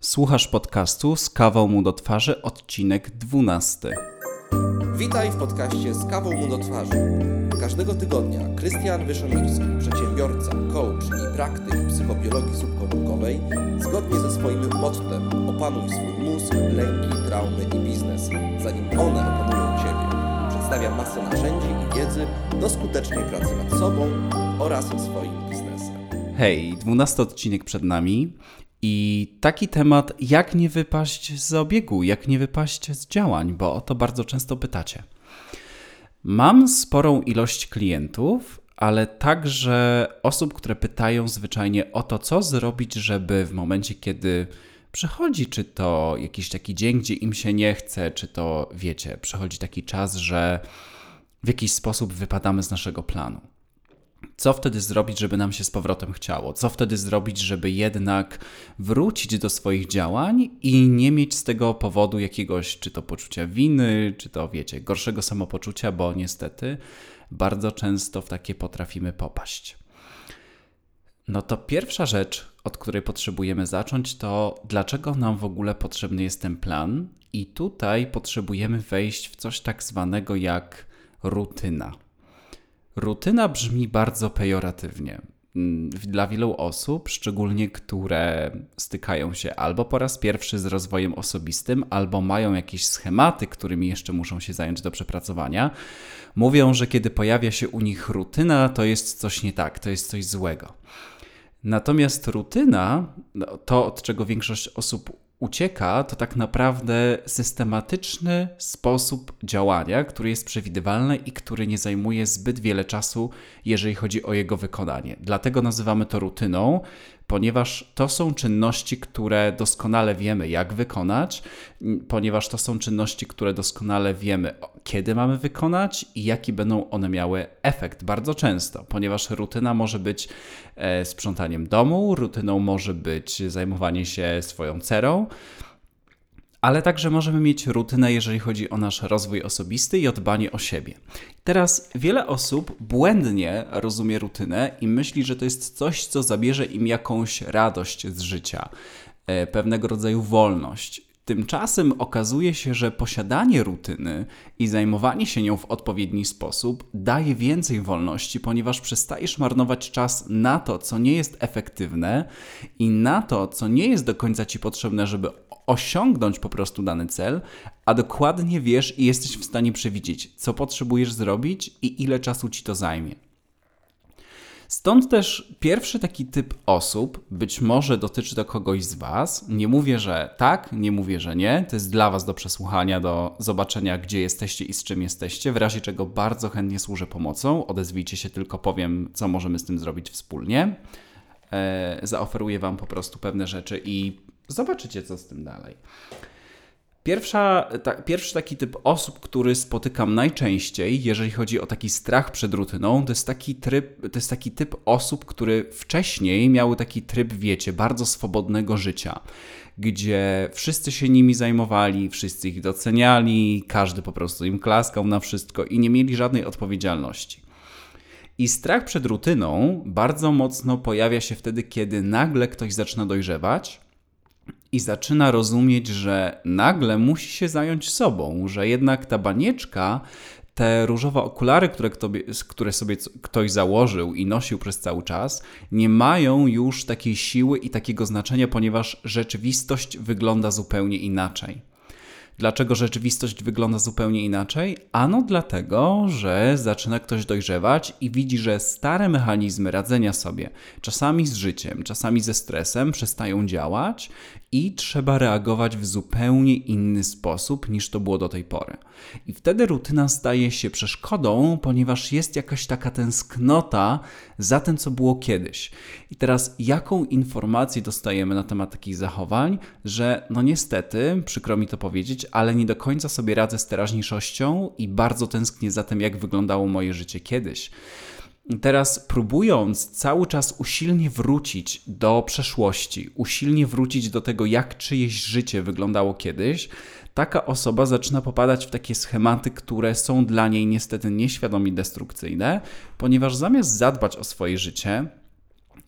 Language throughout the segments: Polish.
Słuchasz podcastu z kawą mu do twarzy, odcinek 12. Witaj w podcaście z kawą mu do twarzy. Każdego tygodnia Krystian Wyszomirski, przedsiębiorca, coach i praktyk psychobiologii subkomórkowej, zgodnie ze swoim mottem opanuj swój mózg, lęki, traumy i biznes, zanim one opanują Ciebie. Przedstawia masę narzędzi i wiedzy do skutecznej pracy nad sobą oraz swoim biznesem. Hej, 12 odcinek przed nami i taki temat, jak nie wypaść z obiegu, jak nie wypaść z działań, bo o to bardzo często pytacie. Mam sporą ilość klientów, ale także osób, które pytają zwyczajnie o to, co zrobić, żeby w momencie, kiedy przychodzi, czy to jakiś taki dzień, gdzie im się nie chce, czy to wiecie, przychodzi taki czas, że w jakiś sposób wypadamy z naszego planu. Co wtedy zrobić, żeby nam się z powrotem chciało? Co wtedy zrobić, żeby jednak wrócić do swoich działań i nie mieć z tego powodu jakiegoś, czy to poczucia winy, czy to wiecie, gorszego samopoczucia, bo niestety bardzo często w takie potrafimy popaść. No to pierwsza rzecz, od której potrzebujemy zacząć, to dlaczego nam w ogóle potrzebny jest ten plan, i tutaj potrzebujemy wejść w coś tak zwanego jak rutyna. Rutyna brzmi bardzo pejoratywnie. Mm, dla wielu osób, szczególnie które stykają się albo po raz pierwszy z rozwojem osobistym, albo mają jakieś schematy, którymi jeszcze muszą się zająć do przepracowania, mówią, że kiedy pojawia się u nich rutyna, to jest coś nie tak, to jest coś złego. Natomiast rutyna, no, to od czego większość osób ucieka, to tak naprawdę systematyczny sposób działania, który jest przewidywalny i który nie zajmuje zbyt wiele czasu, jeżeli chodzi o jego wykonanie. Dlatego nazywamy to rutyną, ponieważ to są czynności, które doskonale wiemy, jak wykonać, ponieważ to są czynności, które doskonale wiemy, kiedy mamy wykonać i jaki będą one miały efekt bardzo często, ponieważ rutyna może być e, sprzątaniem domu, rutyną może być zajmowanie się swoją cerą ale także możemy mieć rutynę, jeżeli chodzi o nasz rozwój osobisty i o dbanie o siebie. Teraz wiele osób błędnie rozumie rutynę i myśli, że to jest coś, co zabierze im jakąś radość z życia, e, pewnego rodzaju wolność. Tymczasem okazuje się, że posiadanie rutyny i zajmowanie się nią w odpowiedni sposób daje więcej wolności, ponieważ przestajesz marnować czas na to, co nie jest efektywne i na to, co nie jest do końca ci potrzebne, żeby osiągnąć po prostu dany cel, a dokładnie wiesz i jesteś w stanie przewidzieć, co potrzebujesz zrobić i ile czasu ci to zajmie. Stąd też pierwszy taki typ osób, być może dotyczy to kogoś z Was. Nie mówię, że tak, nie mówię, że nie. To jest dla Was do przesłuchania, do zobaczenia, gdzie jesteście i z czym jesteście. W razie czego bardzo chętnie służę pomocą. Odezwijcie się, tylko powiem, co możemy z tym zrobić wspólnie. E, zaoferuję Wam po prostu pewne rzeczy i zobaczycie, co z tym dalej. Pierwsza, ta, pierwszy taki typ osób, który spotykam najczęściej, jeżeli chodzi o taki strach przed rutyną, to jest taki, tryb, to jest taki typ osób, które wcześniej miały taki tryb, wiecie, bardzo swobodnego życia, gdzie wszyscy się nimi zajmowali, wszyscy ich doceniali, każdy po prostu im klaskał na wszystko i nie mieli żadnej odpowiedzialności. I strach przed rutyną bardzo mocno pojawia się wtedy, kiedy nagle ktoś zaczyna dojrzewać i zaczyna rozumieć, że nagle musi się zająć sobą, że jednak ta banieczka, te różowe okulary, które, kto, które sobie ktoś założył i nosił przez cały czas, nie mają już takiej siły i takiego znaczenia, ponieważ rzeczywistość wygląda zupełnie inaczej. Dlaczego rzeczywistość wygląda zupełnie inaczej? Ano dlatego, że zaczyna ktoś dojrzewać i widzi, że stare mechanizmy radzenia sobie, czasami z życiem, czasami ze stresem, przestają działać i trzeba reagować w zupełnie inny sposób niż to było do tej pory. I wtedy rutyna staje się przeszkodą, ponieważ jest jakaś taka tęsknota za tym, co było kiedyś. I teraz, jaką informację dostajemy na temat takich zachowań, że no niestety, przykro mi to powiedzieć, ale nie do końca sobie radzę z teraźniejszością i bardzo tęsknię za tym, jak wyglądało moje życie kiedyś. Teraz próbując cały czas usilnie wrócić do przeszłości, usilnie wrócić do tego, jak czyjeś życie wyglądało kiedyś, taka osoba zaczyna popadać w takie schematy, które są dla niej niestety nieświadomie destrukcyjne, ponieważ zamiast zadbać o swoje życie,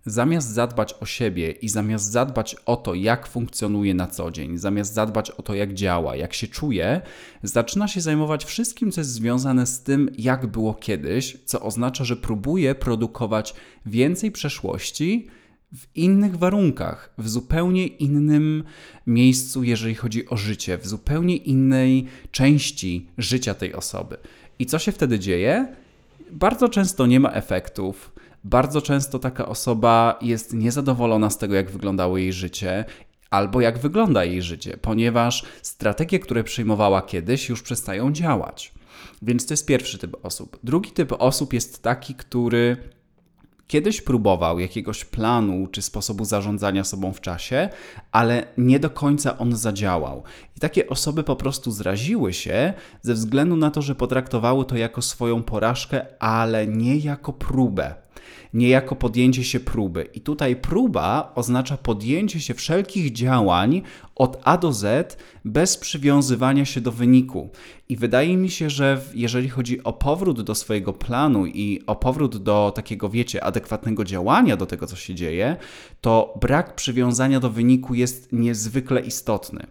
zamiast zadbać o siebie i zamiast zadbać o to, jak funkcjonuje na co dzień, zamiast zadbać o to, jak działa, jak się czuje, zaczyna się zajmować wszystkim, co jest związane z tym, jak było kiedyś, co oznacza, że próbuje produkować więcej przeszłości w innych warunkach, w zupełnie innym miejscu, jeżeli chodzi o życie, w zupełnie innej części życia tej osoby. I co się wtedy dzieje? Bardzo często nie ma efektów bardzo często taka osoba jest niezadowolona z tego, jak wyglądało jej życie albo jak wygląda jej życie, ponieważ strategie, które przyjmowała kiedyś, już przestają działać. Więc to jest pierwszy typ osób. Drugi typ osób jest taki, który kiedyś próbował jakiegoś planu czy sposobu zarządzania sobą w czasie, ale nie do końca on zadziałał. I takie osoby po prostu zraziły się ze względu na to, że potraktowały to jako swoją porażkę, ale nie jako próbę niejako podjęcie się próby. I tutaj próba oznacza podjęcie się wszelkich działań od A do Z bez przywiązywania się do wyniku. I wydaje mi się, że jeżeli chodzi o powrót do swojego planu i o powrót do takiego, wiecie, adekwatnego działania do tego, co się dzieje, to brak przywiązania do wyniku jest niezwykle istotny.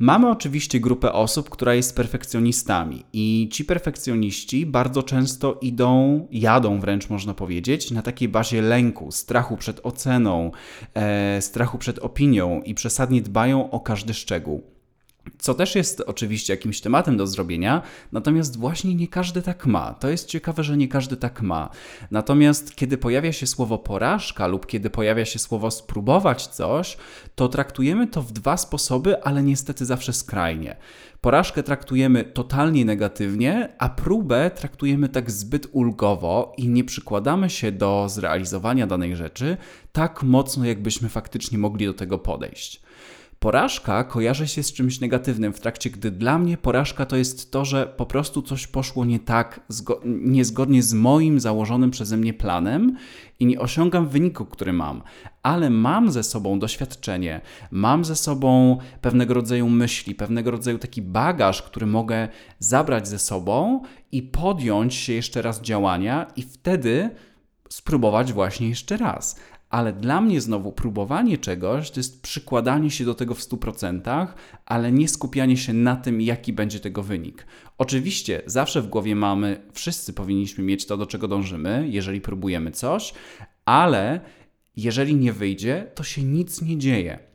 Mamy oczywiście grupę osób, która jest perfekcjonistami, i ci perfekcjoniści bardzo często idą, jadą wręcz można powiedzieć, na takiej bazie lęku, strachu przed oceną, e, strachu przed opinią i przesadnie dbają o każdy szczegół. Co też jest oczywiście jakimś tematem do zrobienia, natomiast właśnie nie każdy tak ma. To jest ciekawe, że nie każdy tak ma. Natomiast kiedy pojawia się słowo porażka lub kiedy pojawia się słowo spróbować coś, to traktujemy to w dwa sposoby, ale niestety zawsze skrajnie. Porażkę traktujemy totalnie negatywnie, a próbę traktujemy tak zbyt ulgowo i nie przykładamy się do zrealizowania danej rzeczy tak mocno, jakbyśmy faktycznie mogli do tego podejść. Porażka kojarzy się z czymś negatywnym, w trakcie gdy dla mnie porażka to jest to, że po prostu coś poszło nie tak, niezgodnie z moim założonym przeze mnie planem i nie osiągam wyniku, który mam, ale mam ze sobą doświadczenie, mam ze sobą pewnego rodzaju myśli, pewnego rodzaju taki bagaż, który mogę zabrać ze sobą i podjąć się jeszcze raz działania i wtedy spróbować właśnie jeszcze raz ale dla mnie znowu próbowanie czegoś to jest przykładanie się do tego w 100%, ale nie skupianie się na tym, jaki będzie tego wynik. Oczywiście zawsze w głowie mamy, wszyscy powinniśmy mieć to, do czego dążymy, jeżeli próbujemy coś, ale jeżeli nie wyjdzie, to się nic nie dzieje.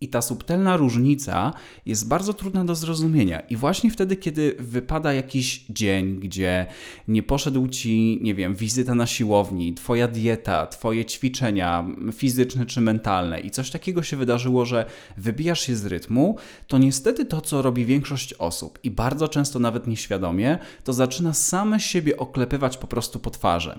I ta subtelna różnica jest bardzo trudna do zrozumienia. I właśnie wtedy, kiedy wypada jakiś dzień, gdzie nie poszedł ci, nie wiem, wizyta na siłowni, twoja dieta, twoje ćwiczenia fizyczne czy mentalne i coś takiego się wydarzyło, że wybijasz się z rytmu, to niestety to, co robi większość osób i bardzo często nawet nieświadomie, to zaczyna same siebie oklepywać po prostu po twarzy.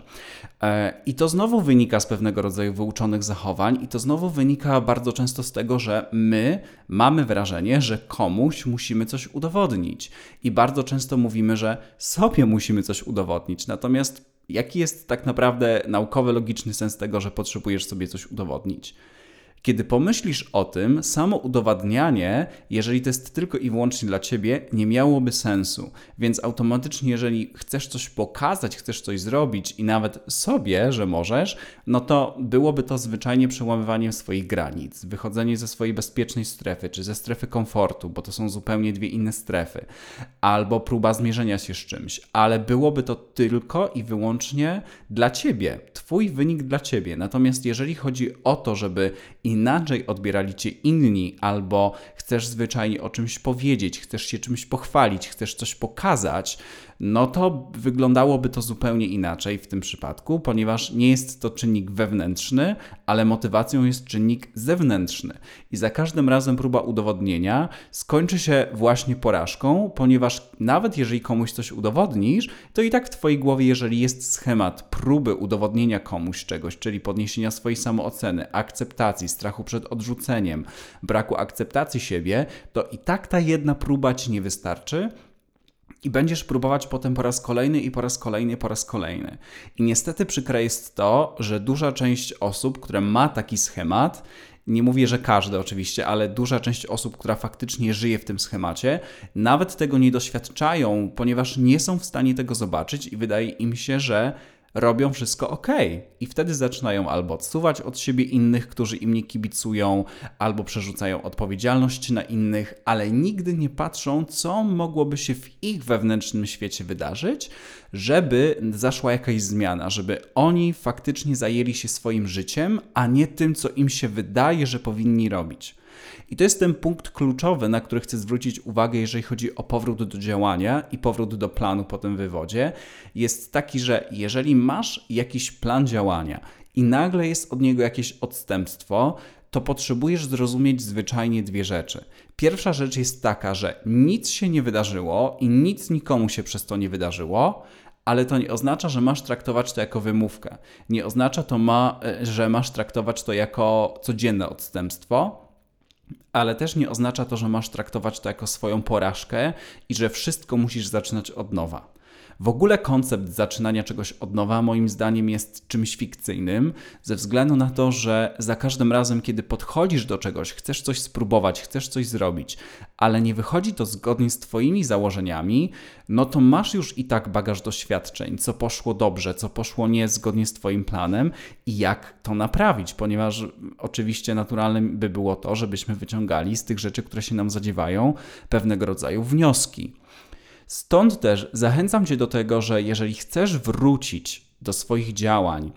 E, I to znowu wynika z pewnego rodzaju wyuczonych zachowań, i to znowu wynika bardzo często z tego, że my mamy wrażenie, że komuś musimy coś udowodnić. I bardzo często mówimy, że sobie musimy coś udowodnić. Natomiast jaki jest tak naprawdę naukowy, logiczny sens tego, że potrzebujesz sobie coś udowodnić? Kiedy pomyślisz o tym, samo udowadnianie, jeżeli to jest tylko i wyłącznie dla ciebie, nie miałoby sensu. Więc automatycznie, jeżeli chcesz coś pokazać, chcesz coś zrobić i nawet sobie, że możesz, no to byłoby to zwyczajnie przełamywaniem swoich granic, wychodzenie ze swojej bezpiecznej strefy, czy ze strefy komfortu, bo to są zupełnie dwie inne strefy, albo próba zmierzenia się z czymś, ale byłoby to tylko i wyłącznie dla ciebie, twój wynik dla ciebie. Natomiast jeżeli chodzi o to, żeby inaczej odbierali cię inni, albo chcesz zwyczajnie o czymś powiedzieć, chcesz się czymś pochwalić, chcesz coś pokazać, no to wyglądałoby to zupełnie inaczej w tym przypadku, ponieważ nie jest to czynnik wewnętrzny, ale motywacją jest czynnik zewnętrzny. I za każdym razem próba udowodnienia skończy się właśnie porażką, ponieważ nawet jeżeli komuś coś udowodnisz, to i tak w Twojej głowie, jeżeli jest schemat próby udowodnienia komuś czegoś, czyli podniesienia swojej samooceny, akceptacji, strachu przed odrzuceniem, braku akceptacji siebie, to i tak ta jedna próba Ci nie wystarczy, i będziesz próbować potem po raz kolejny i po raz kolejny, po raz kolejny. I niestety przykre jest to, że duża część osób, która ma taki schemat, nie mówię, że każdy oczywiście, ale duża część osób, która faktycznie żyje w tym schemacie, nawet tego nie doświadczają, ponieważ nie są w stanie tego zobaczyć i wydaje im się, że robią wszystko ok. I wtedy zaczynają albo odsuwać od siebie innych, którzy im nie kibicują, albo przerzucają odpowiedzialność na innych, ale nigdy nie patrzą, co mogłoby się w ich wewnętrznym świecie wydarzyć, żeby zaszła jakaś zmiana, żeby oni faktycznie zajęli się swoim życiem, a nie tym, co im się wydaje, że powinni robić. I to jest ten punkt kluczowy, na który chcę zwrócić uwagę, jeżeli chodzi o powrót do działania i powrót do planu po tym wywodzie. Jest taki, że jeżeli masz jakiś plan działania i nagle jest od niego jakieś odstępstwo, to potrzebujesz zrozumieć zwyczajnie dwie rzeczy. Pierwsza rzecz jest taka, że nic się nie wydarzyło i nic nikomu się przez to nie wydarzyło, ale to nie oznacza, że masz traktować to jako wymówkę. Nie oznacza to, ma, e, że masz traktować to jako codzienne odstępstwo, ale też nie oznacza to, że masz traktować to jako swoją porażkę i że wszystko musisz zaczynać od nowa. W ogóle koncept zaczynania czegoś od nowa, moim zdaniem, jest czymś fikcyjnym, ze względu na to, że za każdym razem, kiedy podchodzisz do czegoś, chcesz coś spróbować, chcesz coś zrobić, ale nie wychodzi to zgodnie z Twoimi założeniami, no to masz już i tak bagaż doświadczeń, co poszło dobrze, co poszło nie zgodnie z Twoim planem i jak to naprawić, ponieważ oczywiście naturalnym by było to, żebyśmy wyciągali z tych rzeczy, które się nam zadziewają, pewnego rodzaju wnioski. Stąd też zachęcam Cię do tego, że jeżeli chcesz wrócić do swoich działań,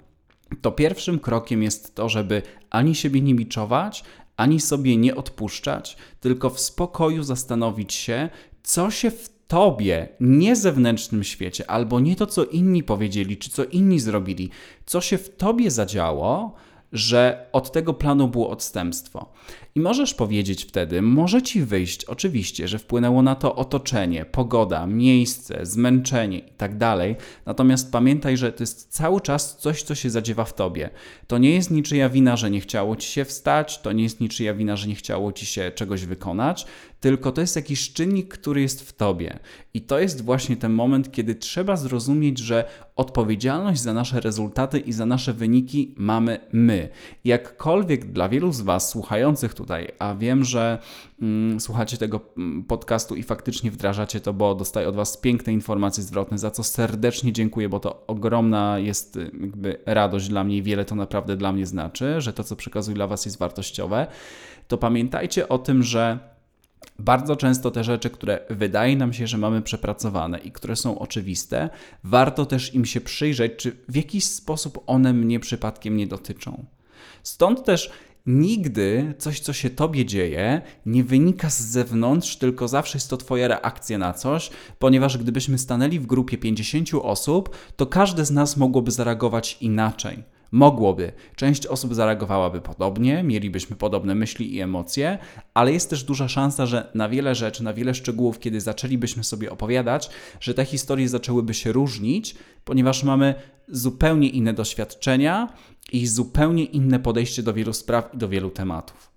to pierwszym krokiem jest to, żeby ani siebie nie biczować, ani sobie nie odpuszczać, tylko w spokoju zastanowić się, co się w tobie, nie zewnętrznym świecie, albo nie to, co inni powiedzieli, czy co inni zrobili, co się w tobie zadziało, że od tego planu było odstępstwo. I możesz powiedzieć wtedy, może ci wyjść, oczywiście, że wpłynęło na to otoczenie, pogoda, miejsce, zmęczenie itd. Tak Natomiast pamiętaj, że to jest cały czas coś, co się zadziewa w tobie. To nie jest niczyja wina, że nie chciało ci się wstać, to nie jest niczyja wina, że nie chciało ci się czegoś wykonać, tylko to jest jakiś czynnik, który jest w tobie. I to jest właśnie ten moment, kiedy trzeba zrozumieć, że odpowiedzialność za nasze rezultaty i za nasze wyniki mamy my. Jakkolwiek dla wielu z Was słuchających tutaj, a wiem, że mm, słuchacie tego mm, podcastu i faktycznie wdrażacie to, bo dostaję od Was piękne informacje zwrotne, za co serdecznie dziękuję, bo to ogromna jest y, jakby radość dla mnie i wiele to naprawdę dla mnie znaczy, że to, co przekazuję dla Was jest wartościowe. To pamiętajcie o tym, że bardzo często te rzeczy, które wydaje nam się, że mamy przepracowane i które są oczywiste, warto też im się przyjrzeć, czy w jakiś sposób one mnie przypadkiem nie dotyczą. Stąd też nigdy coś, co się tobie dzieje, nie wynika z zewnątrz, tylko zawsze jest to twoja reakcja na coś, ponieważ gdybyśmy stanęli w grupie 50 osób, to każdy z nas mogłoby zareagować inaczej. Mogłoby. Część osób zareagowałaby podobnie, mielibyśmy podobne myśli i emocje, ale jest też duża szansa, że na wiele rzeczy, na wiele szczegółów, kiedy zaczęlibyśmy sobie opowiadać, że te historie zaczęłyby się różnić, ponieważ mamy zupełnie inne doświadczenia i zupełnie inne podejście do wielu spraw i do wielu tematów.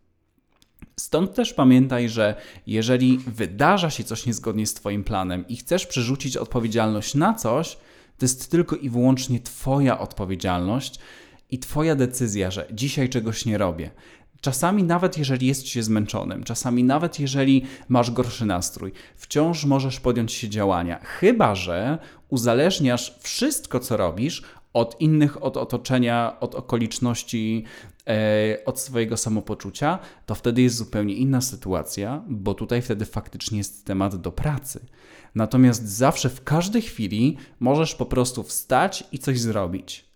Stąd też pamiętaj, że jeżeli wydarza się coś niezgodnie z Twoim planem i chcesz przerzucić odpowiedzialność na coś, to jest tylko i wyłącznie Twoja odpowiedzialność i Twoja decyzja, że dzisiaj czegoś nie robię. Czasami nawet jeżeli jest się zmęczonym, czasami nawet jeżeli masz gorszy nastrój, wciąż możesz podjąć się działania, chyba że uzależniasz wszystko, co robisz, od innych, od otoczenia, od okoliczności, e, od swojego samopoczucia, to wtedy jest zupełnie inna sytuacja, bo tutaj wtedy faktycznie jest temat do pracy. Natomiast zawsze w każdej chwili możesz po prostu wstać i coś zrobić.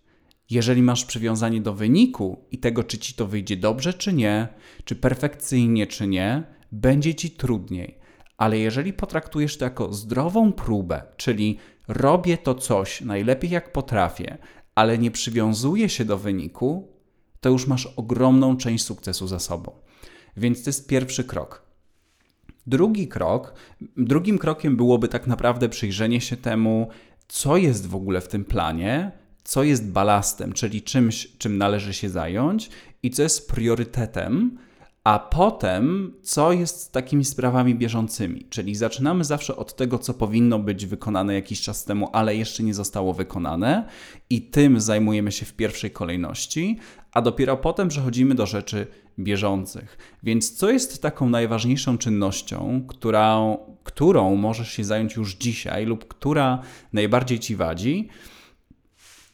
Jeżeli masz przywiązanie do wyniku i tego, czy ci to wyjdzie dobrze, czy nie, czy perfekcyjnie, czy nie, będzie ci trudniej. Ale jeżeli potraktujesz to jako zdrową próbę, czyli robię to coś najlepiej jak potrafię, ale nie przywiązuję się do wyniku, to już masz ogromną część sukcesu za sobą. Więc to jest pierwszy krok. Drugi krok, drugim krokiem byłoby tak naprawdę przyjrzenie się temu, co jest w ogóle w tym planie, co jest balastem, czyli czymś, czym należy się zająć i co jest priorytetem, a potem co jest takimi sprawami bieżącymi. Czyli zaczynamy zawsze od tego, co powinno być wykonane jakiś czas temu, ale jeszcze nie zostało wykonane, i tym zajmujemy się w pierwszej kolejności, a dopiero potem przechodzimy do rzeczy bieżących. Więc co jest taką najważniejszą czynnością, która, którą możesz się zająć już dzisiaj, lub która najbardziej ci wadzi?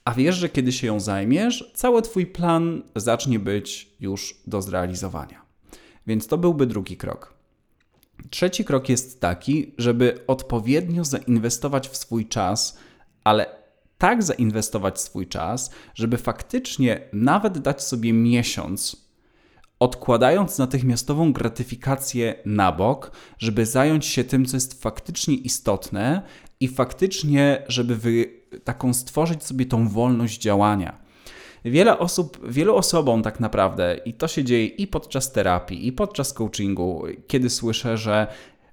A wiesz, że kiedy się ją zajmiesz, cały Twój plan zacznie być już do zrealizowania. Więc to byłby drugi krok. Trzeci krok jest taki, żeby odpowiednio zainwestować w swój czas, ale tak zainwestować swój czas, żeby faktycznie nawet dać sobie miesiąc, odkładając natychmiastową gratyfikację na bok, żeby zająć się tym, co jest faktycznie istotne i faktycznie, żeby wy, taką stworzyć sobie tą wolność działania. Wiele osób, wielu osobom tak naprawdę, i to się dzieje i podczas terapii, i podczas coachingu, kiedy słyszę, że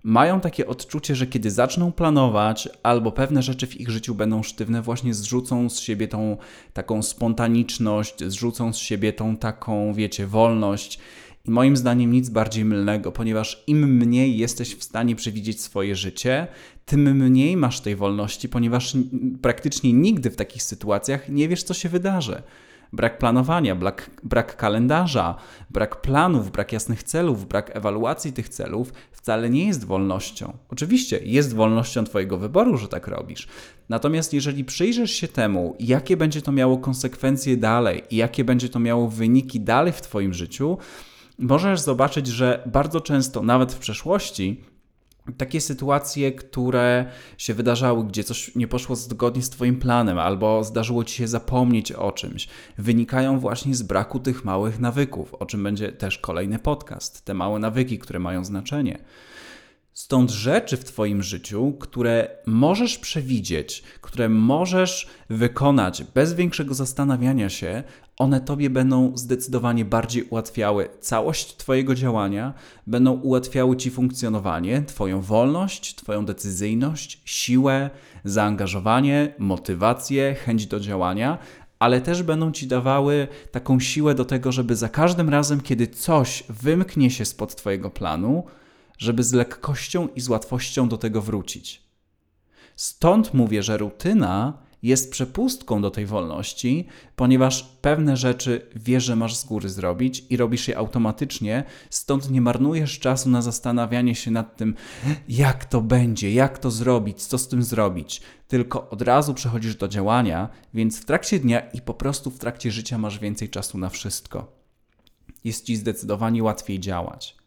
mają takie odczucie, że kiedy zaczną planować, albo pewne rzeczy w ich życiu będą sztywne, właśnie zrzucą z siebie tą taką spontaniczność, zrzucą z siebie tą taką, wiecie, wolność. I moim zdaniem nic bardziej mylnego, ponieważ im mniej jesteś w stanie przewidzieć swoje życie, tym mniej masz tej wolności, ponieważ praktycznie nigdy w takich sytuacjach nie wiesz, co się wydarzy brak planowania, brak, brak kalendarza, brak planów, brak jasnych celów, brak ewaluacji tych celów wcale nie jest wolnością. Oczywiście jest wolnością Twojego wyboru, że tak robisz. Natomiast jeżeli przyjrzysz się temu, jakie będzie to miało konsekwencje dalej i jakie będzie to miało wyniki dalej w Twoim życiu, możesz zobaczyć, że bardzo często, nawet w przeszłości, takie sytuacje, które się wydarzały, gdzie coś nie poszło zgodnie z Twoim planem, albo zdarzyło Ci się zapomnieć o czymś, wynikają właśnie z braku tych małych nawyków, o czym będzie też kolejny podcast. Te małe nawyki, które mają znaczenie. Stąd rzeczy w Twoim życiu, które możesz przewidzieć, które możesz wykonać bez większego zastanawiania się, one Tobie będą zdecydowanie bardziej ułatwiały całość Twojego działania, będą ułatwiały Ci funkcjonowanie, Twoją wolność, Twoją decyzyjność, siłę, zaangażowanie, motywację, chęć do działania, ale też będą Ci dawały taką siłę do tego, żeby za każdym razem, kiedy coś wymknie się spod Twojego planu, żeby z lekkością i z łatwością do tego wrócić. Stąd mówię, że rutyna jest przepustką do tej wolności, ponieważ pewne rzeczy wiesz, że masz z góry zrobić i robisz je automatycznie, stąd nie marnujesz czasu na zastanawianie się nad tym, jak to będzie, jak to zrobić, co z tym zrobić, tylko od razu przechodzisz do działania, więc w trakcie dnia i po prostu w trakcie życia masz więcej czasu na wszystko. Jest ci zdecydowanie łatwiej działać.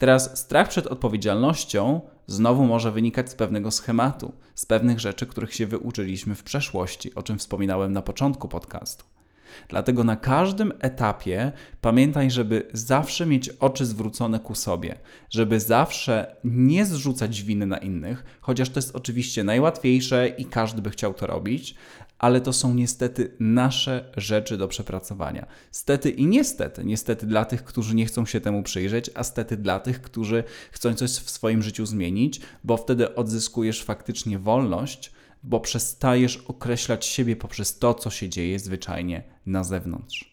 Teraz strach przed odpowiedzialnością znowu może wynikać z pewnego schematu, z pewnych rzeczy, których się wyuczyliśmy w przeszłości, o czym wspominałem na początku podcastu. Dlatego na każdym etapie pamiętaj, żeby zawsze mieć oczy zwrócone ku sobie, żeby zawsze nie zrzucać winy na innych, chociaż to jest oczywiście najłatwiejsze i każdy by chciał to robić, ale to są niestety nasze rzeczy do przepracowania. Stety i niestety, niestety dla tych, którzy nie chcą się temu przyjrzeć, a stety dla tych, którzy chcą coś w swoim życiu zmienić, bo wtedy odzyskujesz faktycznie wolność, bo przestajesz określać siebie poprzez to, co się dzieje zwyczajnie na zewnątrz.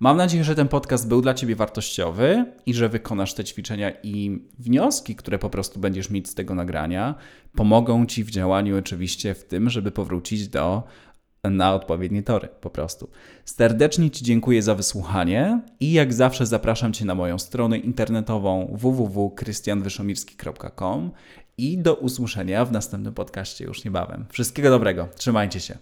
Mam nadzieję, że ten podcast był dla Ciebie wartościowy i że wykonasz te ćwiczenia i wnioski, które po prostu będziesz mieć z tego nagrania, pomogą Ci w działaniu, oczywiście w tym, żeby powrócić do na odpowiednie tory po prostu. Serdecznie Ci dziękuję za wysłuchanie i jak zawsze zapraszam Cię na moją stronę internetową www.krystianwyszomirski.com i do usłyszenia w następnym podcaście już niebawem. Wszystkiego dobrego, trzymajcie się.